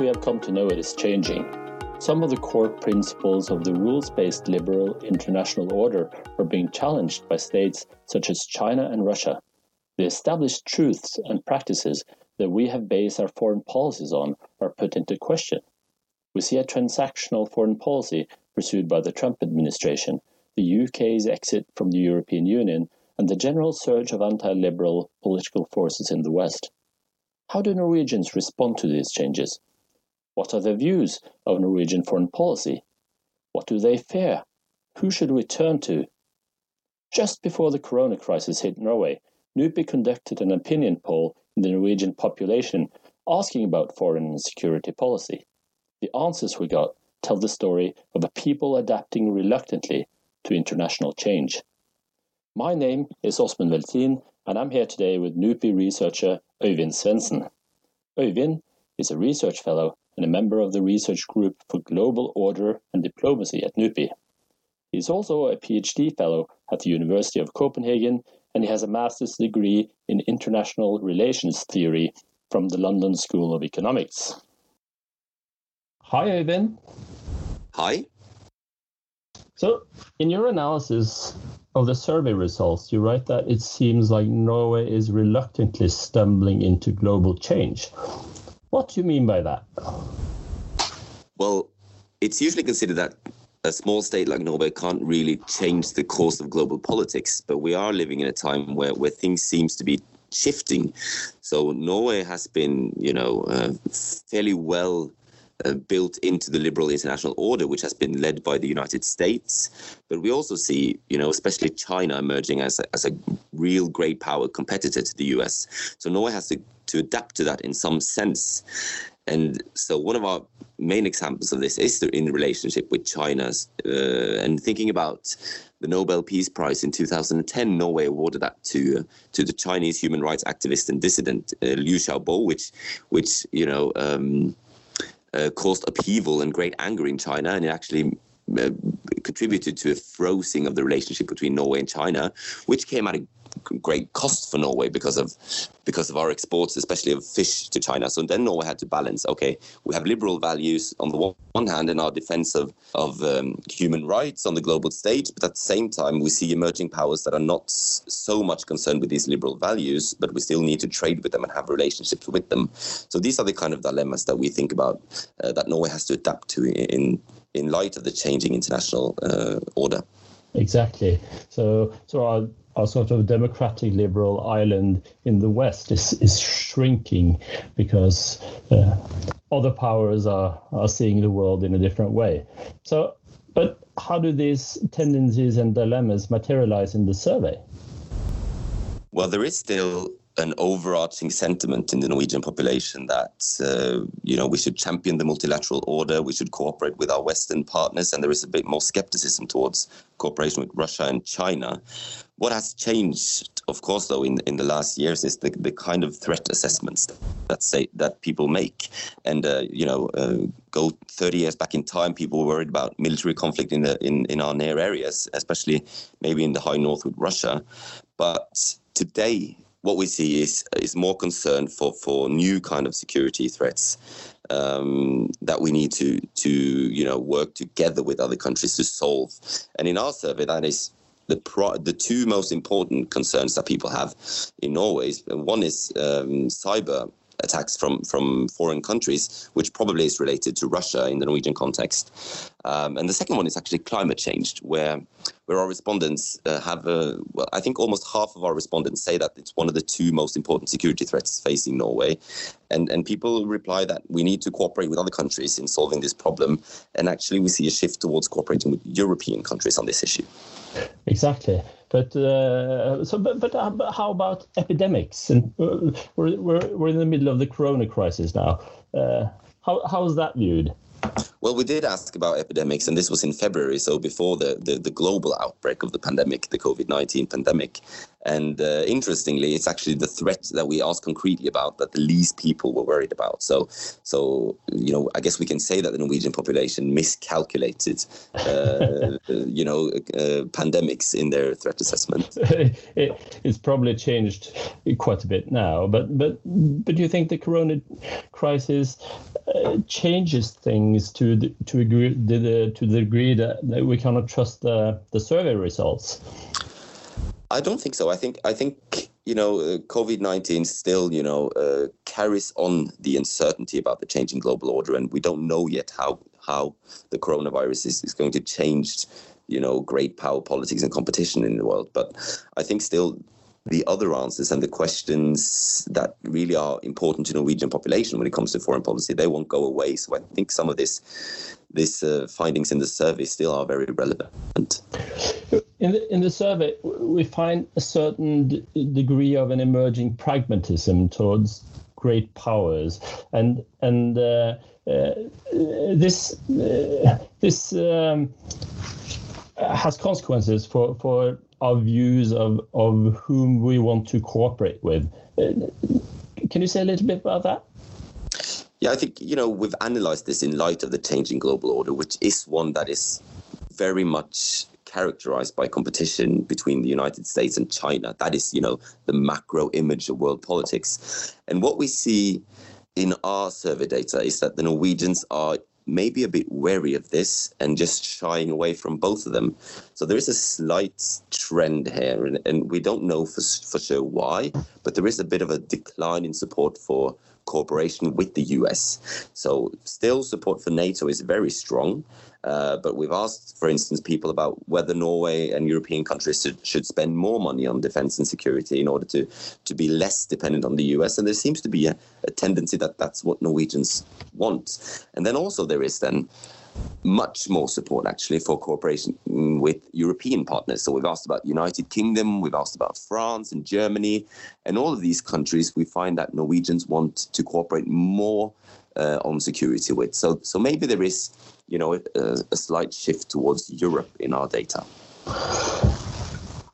we have come to know it is changing. Some of the core principles of the rules based liberal international order are being challenged by states such as China and Russia. The established truths and practices that we have based our foreign policies on are put into question. We see a transactional foreign policy pursued by the Trump administration, the UK's exit from the European Union, and the general surge of anti liberal political forces in the West. How do Norwegians respond to these changes? What are the views of Norwegian foreign policy? What do they fear? Who should we turn to? Just before the corona crisis hit Norway, NUPI conducted an opinion poll in the Norwegian population asking about foreign and security policy. The answers we got tell the story of a people adapting reluctantly to international change. My name is Åsmund Weltzien, and I'm here today with NUPI researcher Øyvind Svendsen. Øyvind is a research fellow and a member of the research group for global order and diplomacy at NUPI. He is also a PhD fellow at the University of Copenhagen, and he has a master's degree in international relations theory from the London School of Economics. Hi, Øyvind. Hi. So, in your analysis of the survey results, you write that it seems like Norway is reluctantly stumbling into global change. What do you mean by that? Well, it's usually considered that a small state like Norway can't really change the course of global politics, but we are living in a time where, where things seems to be shifting. So Norway has been, you know, uh, fairly well uh, built into the liberal international order, which has been led by the United States. But we also see, you know, especially China emerging as a, as a real great power competitor to the US. So Norway has to, to adapt to that in some sense. And so one of our main examples of this is in the relationship with China. Uh, and thinking about the Nobel Peace Prize in 2010, Norway awarded that to to the Chinese human rights activist and dissident uh, Liu Xiaobo, which which you know. Um, uh, caused upheaval and great anger in China, and it actually uh, contributed to a frozen of the relationship between Norway and China, which came a great cost for Norway because of because of our exports, especially of fish to China. So then Norway had to balance. Okay, we have liberal values on the one hand and our defense of of um, human rights on the global stage, but at the same time we see emerging powers that are not so much concerned with these liberal values, but we still need to trade with them and have relationships with them. So these are the kind of dilemmas that we think about uh, that Norway has to adapt to in in light of the changing international uh, order. Exactly. So, so our sort of democratic liberal island in the West is, is shrinking because uh, other powers are, are seeing the world in a different way. So, but how do these tendencies and dilemmas materialize in the survey? Well, there is still an overarching sentiment in the Norwegian population that uh, you know we should champion the multilateral order, we should cooperate with our Western partners, and there is a bit more skepticism towards cooperation with Russia and China. What has changed, of course, though, in in the last years is the, the kind of threat assessments that say that people make, and uh, you know, uh, go 30 years back in time, people were worried about military conflict in the in in our near areas, especially maybe in the high north with Russia, but today what we see is is more concern for for new kind of security threats um, that we need to to you know work together with other countries to solve. And in our survey, that is the pro- the two most important concerns that people have in Norway. One is um, cyber attacks from from foreign countries, which probably is related to Russia in the Norwegian context. Um, and the second one is actually climate change, where where our respondents uh, have a, well, I think almost half of our respondents say that it's one of the two most important security threats facing Norway, and and people reply that we need to cooperate with other countries in solving this problem, and actually we see a shift towards cooperating with European countries on this issue. Exactly. But uh, so, but, but uh, how about epidemics? And uh, we're, we're we're in the middle of the Corona crisis now. Uh, how how is that viewed? Well, we did ask about epidemics, and this was in February, so before the, the, the global outbreak of the pandemic, the COVID 19 pandemic. And uh, interestingly, it's actually the threat that we asked concretely about that the least people were worried about. So, so you know, I guess we can say that the Norwegian population miscalculated, uh, you know, uh, pandemics in their threat assessment. it, it's probably changed quite a bit now, but but but do you think the Corona crisis uh, changes things to the, to agree the, the, to the degree that, that we cannot trust the the survey results? I don't think so. I think I think you know uh, COVID nineteen still you know uh, carries on the uncertainty about the changing global order, and we don't know yet how how the coronavirus is, is going to change you know great power politics and competition in the world. But I think still the other answers and the questions that really are important to Norwegian population when it comes to foreign policy, they won't go away. So I think some of this, these uh, findings in the survey still are very relevant. In the, in the survey, we find a certain degree of an emerging pragmatism towards great powers, and and uh, uh, this uh, this um, has consequences for for our views of of whom we want to cooperate with. Uh, can you say a little bit about that? Yeah, I think you know we've analysed this in light of the changing global order, which is one that is very much characterized by competition between the United States and China. That is, you know, the macro image of world politics. And what we see in our survey data is that the Norwegians are maybe a bit wary of this and just shying away from both of them. So there is a slight trend here, and, and we don't know for, for sure why, but there is a bit of a decline in support for cooperation with the US. So still support for NATO is very strong, uh, but we've asked, for instance, people about whether Norway and European countries should, should spend more money on defense and security in order to, to be less dependent on the US. And there seems to be a, a tendency that that's what Norwegians want. And then also there is then much more support actually for cooperation with European partners. So we've asked about United Kingdom, we've asked about France and Germany, and all of these countries. We find that Norwegians want to cooperate more uh, on security with. So so maybe there is you know, a, a slight shift towards Europe in our data.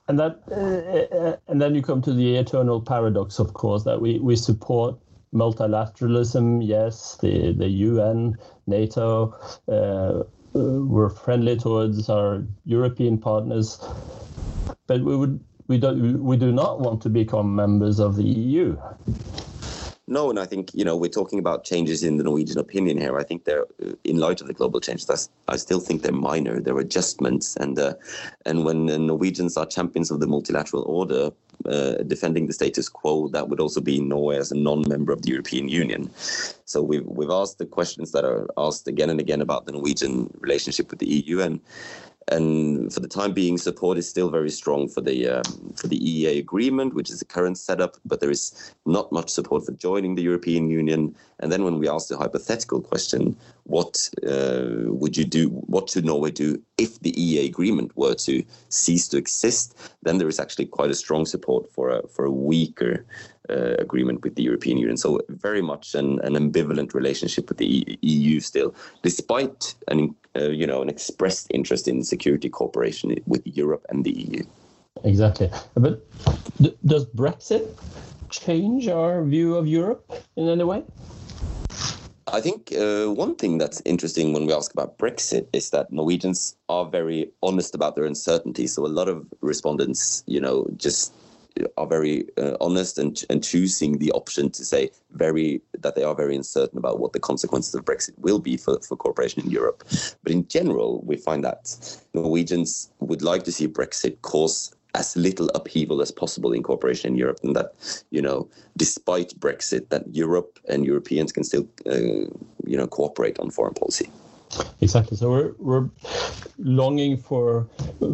And that, uh, uh, and then you come to the eternal paradox, of course, that we, we support multilateralism, yes, the, the UN, NATO, uh, we're friendly towards our European partners, but we would we don't we do not want to become members of the EU. No, and I think you know we're talking about changes in the Norwegian opinion here. I think they're uh, in light of the global changes. I still think they're minor. They're adjustments, and uh, and when the Norwegians are champions of the multilateral order, uh, defending the status quo, that would also be Norway as a non-member of the European Union. So we've we've asked the questions that are asked again and again about the Norwegian relationship with the EU, and and for the time being, support is still very strong for the um, for the EEA agreement, which is the current setup. But there is not much support for joining the European Union. And then when we ask the hypothetical question, what uh, would you do? What should Norway do if the EEA agreement were to cease to exist? Then there is actually quite a strong support for a for a weaker uh, agreement with the European Union. So very much an, an ambivalent relationship with the EU still, despite an uh, you know an expressed interest in security cooperation with Europe and the EU. Exactly, but does Brexit change our view of Europe in any way? I think uh, one thing that's interesting when we ask about Brexit is that Norwegians are very honest about their uncertainty. So a lot of respondents, you know, just are very uh, honest and, and choosing the option to say very that they are very uncertain about what the consequences of Brexit will be for, for cooperation in Europe. But in general, we find that Norwegians would like to see Brexit cause as little upheaval as possible in cooperation in Europe, and that you know, despite Brexit, that Europe and Europeans can still uh, you know cooperate on foreign policy. Exactly. So we're we're longing for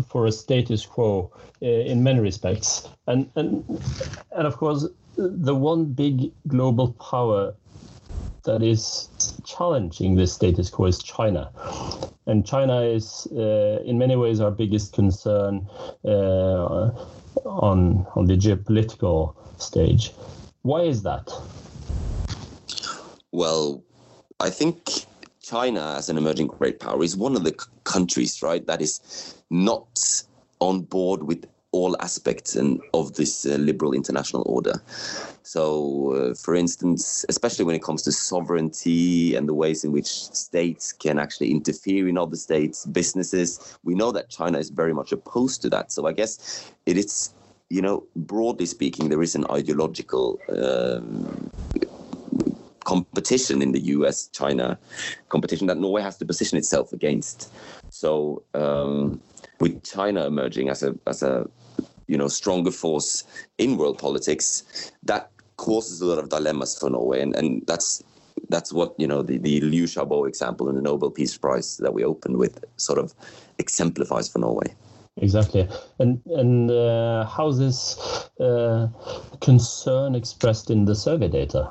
for a status quo uh, in many respects, and and and of course the one big global power that is challenging this status quo is China, and China is uh, in many ways our biggest concern uh, on on the geopolitical stage. Why is that? Well, I think China, as an emerging great power, is one of the c- countries, right, that is not on board with all aspects and of this uh, liberal international order. So, uh, for instance, especially when it comes to sovereignty and the ways in which states can actually interfere in other states' businesses, we know that China is very much opposed to that. So, I guess it is, you know, broadly speaking, there is an ideological. Um, competition in the US China competition that Norway has to position itself against. So um, with China emerging as a as a you know stronger force in world politics, that causes a lot of dilemmas for Norway, and, and that's that's what you know the, the Liu Xiaobo example and the Nobel Peace Prize that we opened with sort of exemplifies for Norway. Exactly, and and uh, how's this uh, concern expressed in the survey data?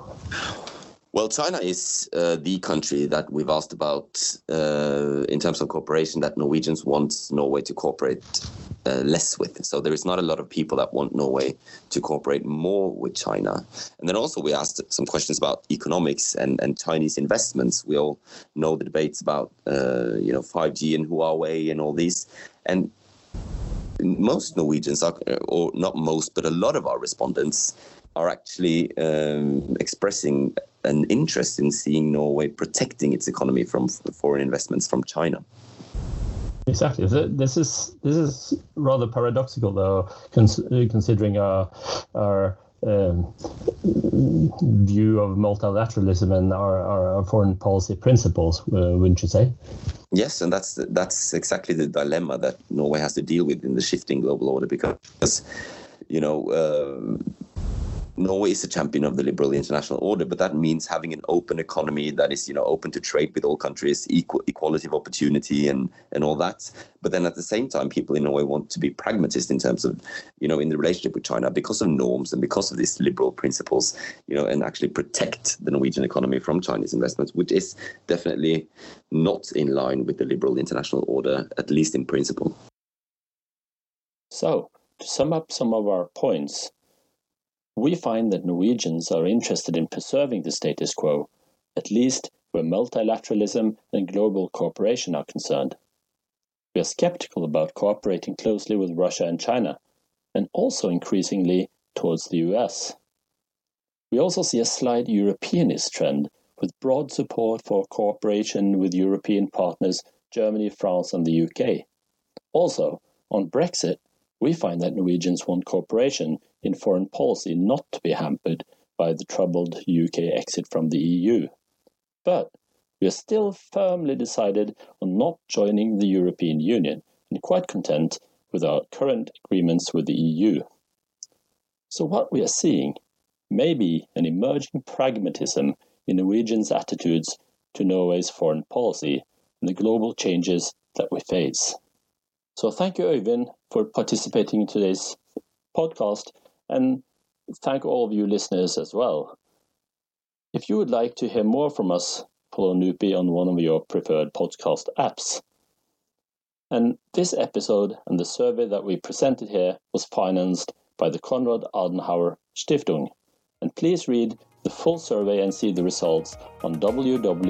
Well, China is uh, the country that we've asked about uh, in terms of cooperation that Norwegians want Norway to cooperate uh, less with. So there is not a lot of people that want Norway to cooperate more with China. And then also we asked some questions about economics and, and Chinese investments. We all know the debates about uh, you know 5G and Huawei and all these. And most Norwegians are, or not most, but a lot of our respondents are actually um, expressing an interest in seeing Norway protecting its economy from foreign investments from China. Exactly. This is this is rather paradoxical, though, considering our our view of multilateralism and our, our, foreign policy principles, uh, wouldn't you say? Yes, and that's that's exactly the dilemma that Norway has to deal with in the shifting global order, because you know. Norway is a champion of the liberal international order, but that means having an open economy that is, you know, open to trade with all countries, equal equality of opportunity, and and all that. But then at the same time, people in Norway want to be pragmatist in terms of, you know, in the relationship with China because of norms and because of these liberal principles, you know, and actually protect the Norwegian economy from Chinese investments, which is definitely not in line with the liberal international order, at least in principle. So, to sum up some of our points, we find that Norwegians are interested in preserving the status quo, at least where multilateralism and global cooperation are concerned. We are skeptical about cooperating closely with Russia and China, and also increasingly towards the US. We also see a slight Europeanist trend with broad support for cooperation with European partners Germany, France, and the UK. Also, on Brexit, we find that Norwegians want cooperation in foreign policy not to be hampered by the troubled UK exit from the EU. But we are still firmly decided on not joining the European Union and quite content with our current agreements with the EU. So, what we are seeing may be an emerging pragmatism in Norwegians' attitudes to Norway's foreign policy and the global changes that we face. So thank you, Øyvind, for participating in today's podcast, and thank all of you listeners as well. If you would like to hear more from us, follow NUPI on one of your preferred podcast apps. And this episode and the survey that we presented here was financed by the Konrad Adenauer Stiftung. And please read the full survey and see the results on www.nupi.no.